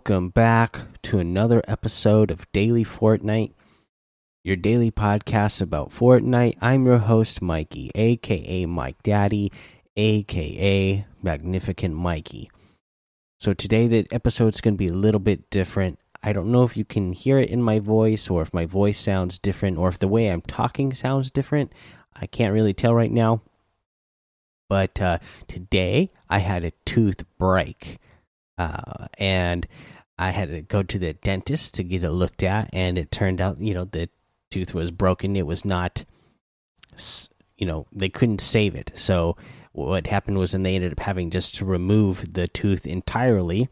welcome back to another episode of Daily Fortnite, your daily podcast about Fortnite. I'm your host, Mikey, aka Mike Daddy, aka Magnificent Mikey. So today the episode's going to be a little bit different. I don't know if you can hear it in my voice or if my voice sounds different or if the way I'm talking sounds different. I can't really tell right now. But uh, today I had a tooth break uh, and I had to go to the dentist to get it looked at, and it turned out, you know, the tooth was broken. It was not, you know, they couldn't save it. So what happened was, and they ended up having just to remove the tooth entirely.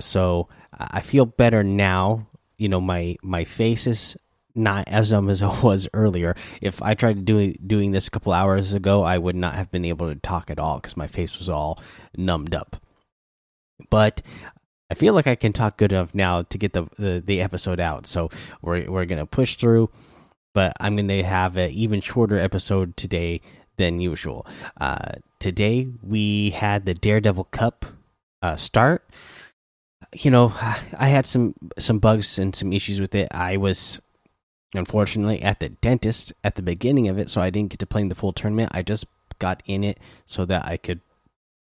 So I feel better now. You know, my my face is not as numb as it was earlier. If I tried to do doing this a couple hours ago, I would not have been able to talk at all because my face was all numbed up but I feel like I can talk good enough now to get the the, the episode out. So we're we're gonna push through, but I'm gonna have an even shorter episode today than usual. Uh, today we had the Daredevil Cup uh, start. You know, I had some some bugs and some issues with it. I was unfortunately at the dentist at the beginning of it, so I didn't get to play in the full tournament. I just got in it so that I could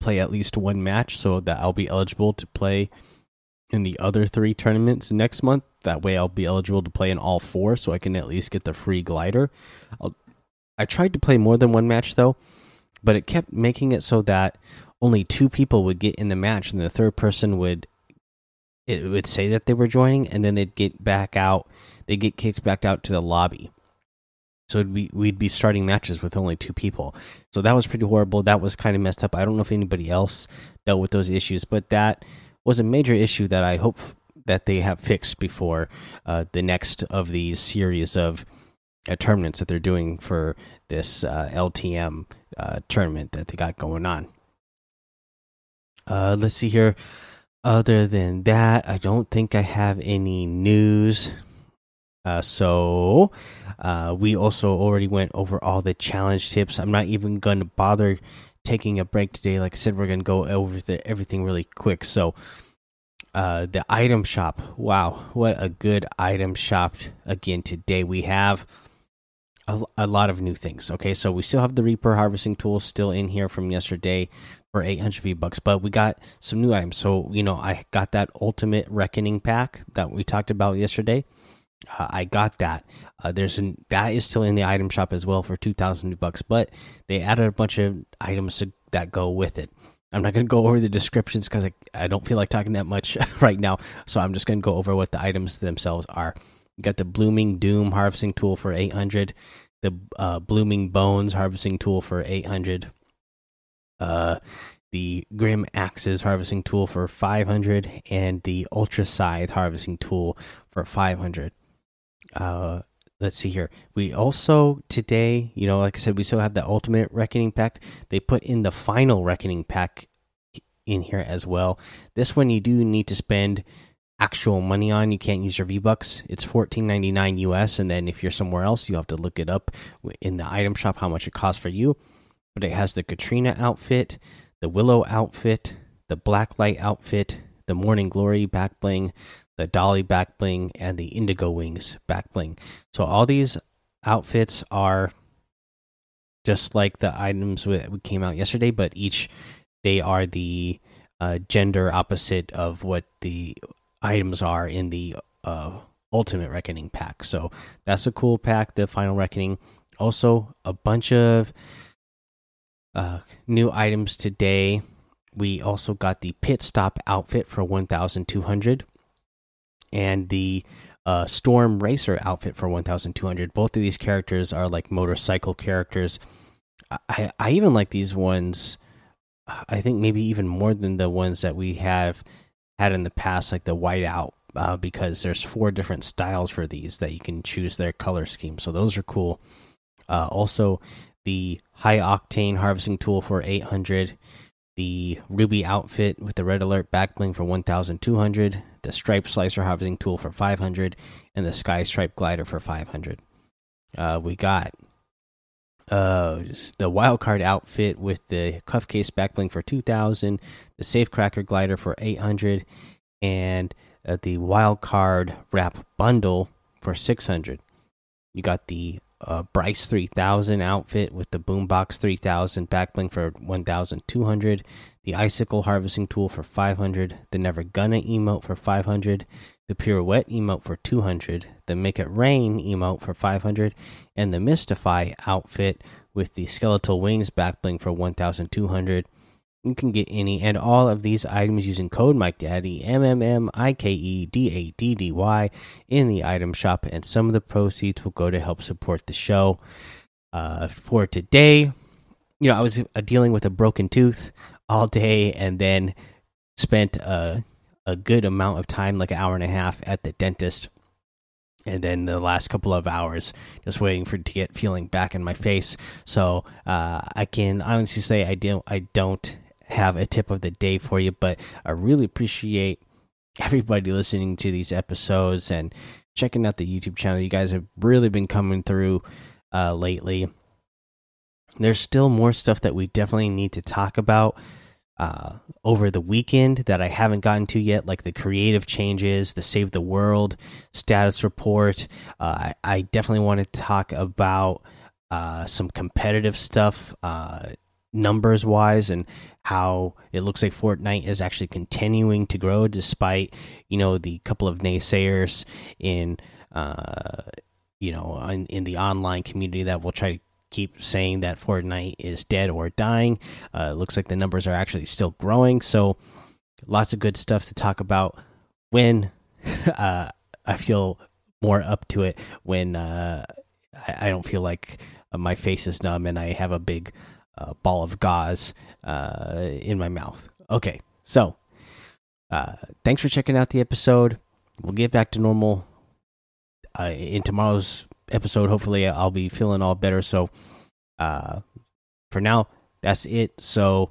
play at least one match so that I'll be eligible to play in the other three tournaments next month. That way, I'll be eligible to play in all four so I can at least get the free glider. I'll, I tried to play more than one match though, but it kept making it so that only two people would get in the match and the third person would it would say that they were joining and then they'd get back out they get kicked back out to the lobby so be, we'd be starting matches with only two people. So that was pretty horrible. That was kind of messed up. I don't know if anybody else dealt with those issues, but that was a major issue that I hope that they have fixed before uh, the next of these series of uh, tournaments that they're doing for this uh, LTM uh, tournament that they got going on. Uh, let's see here. Other than that, I don't think I have any news. Uh, so we also already went over all the challenge tips. I'm not even going to bother taking a break today. Like I said, we're to go over the, everything really quick. So uh, the item shop. Wow, what a good item shop again today. We have a, a lot of new things. Okay, so we still have the Reaper harvesting tool still in here from yesterday for 800 V bucks, but we got some new items. So you know, I got that Ultimate Reckoning pack that we talked about yesterday. Uh, I got that. Uh, there's an that is still in the item shop as well for two thousand bucks, but they added a bunch of items to, that go with it. I'm not going to go over the descriptions because I, I don't feel like talking that much right now, so I'm just going to go over what the items themselves are. You got the blooming doom harvesting tool for 800, the uh, blooming bones harvesting tool for 800, uh, the grim axes harvesting tool for 500, and the ultra scythe harvesting tool for 500 uh let's see here. We also today you know like i said we still have the ultimate reckoning pack. They put in the final reckoning pack in here as well. This one you do need to spend actual money on. You can't use your v bucks it's 14.99 us and then if you're somewhere else you have to look it up in the item shop how much it costs for you. But it has the katrina outfit the willow outfit the blacklight outfit the morning glory back bling the Dolly back bling, and the Indigo Wings back bling. So all these outfits are just like the items that came out yesterday, but each they are the uh, gender opposite of what the items are in the uh, Ultimate Reckoning pack. So that's a cool pack. The Final Reckoning. Also, a bunch of uh, new items today. We also got the pit stop outfit for 1,200 and the uh, Storm Racer outfit for 1,200. Both of these characters are like motorcycle characters. I, I even like these ones. I think maybe even more than the ones that we have had in the past, like the whiteout, uh, because there's four different styles for these that you can choose their color scheme. So those are cool. Uh, also, the high octane harvesting tool for 800 the ruby outfit with the red alert backbling for 1200 the stripe slicer harvesting tool for 500 and the sky stripe glider for 500 uh, we got uh, the wildcard outfit with the cuff case backbling for 2000 the safecracker glider for 800 and uh, the wild card wrap bundle for 600. You got the uh, Bryce 3000 outfit with the Boombox 3000 backbling for 1200, the Icicle harvesting tool for 500, the Never Gonna emote for 500, the Pirouette emote for 200, the Make It Rain emote for 500, and the Mystify outfit with the Skeletal Wings backbling for 1200. You can get any and all of these items using code Mike Daddy M M M I K E D A D D Y in the item shop, and some of the proceeds will go to help support the show. Uh, for today, you know, I was uh, dealing with a broken tooth all day, and then spent a a good amount of time, like an hour and a half, at the dentist and then the last couple of hours just waiting for to get feeling back in my face so uh, i can honestly say i don't i don't have a tip of the day for you, but I really appreciate everybody listening to these episodes and checking out the YouTube channel. You guys have really been coming through uh, lately. There's still more stuff that we definitely need to talk about uh, over the weekend that I haven't gotten to yet, like the creative changes, the Save the World status report. Uh, I, I, definitely want to talk about uh, some competitive stuff uh, numbers wise and how it looks like Fortnite is actually continuing to grow despite you know the couple of naysayers in uh you know in, in the online community that will try to keep saying that Fortnite is dead or dying. Uh, it looks like the numbers are actually still growing. So lots of good stuff to talk about when uh, I feel more up to it when uh, I, I, don't feel like my face is numb and I have a big uh, ball of gauze uh, in my mouth. Okay, so uh, thanks for checking out the episode. We'll get back to normal uh, in tomorrow's episode. Hopefully, I'll be feeling all better. So, uh, for now, that's it. So,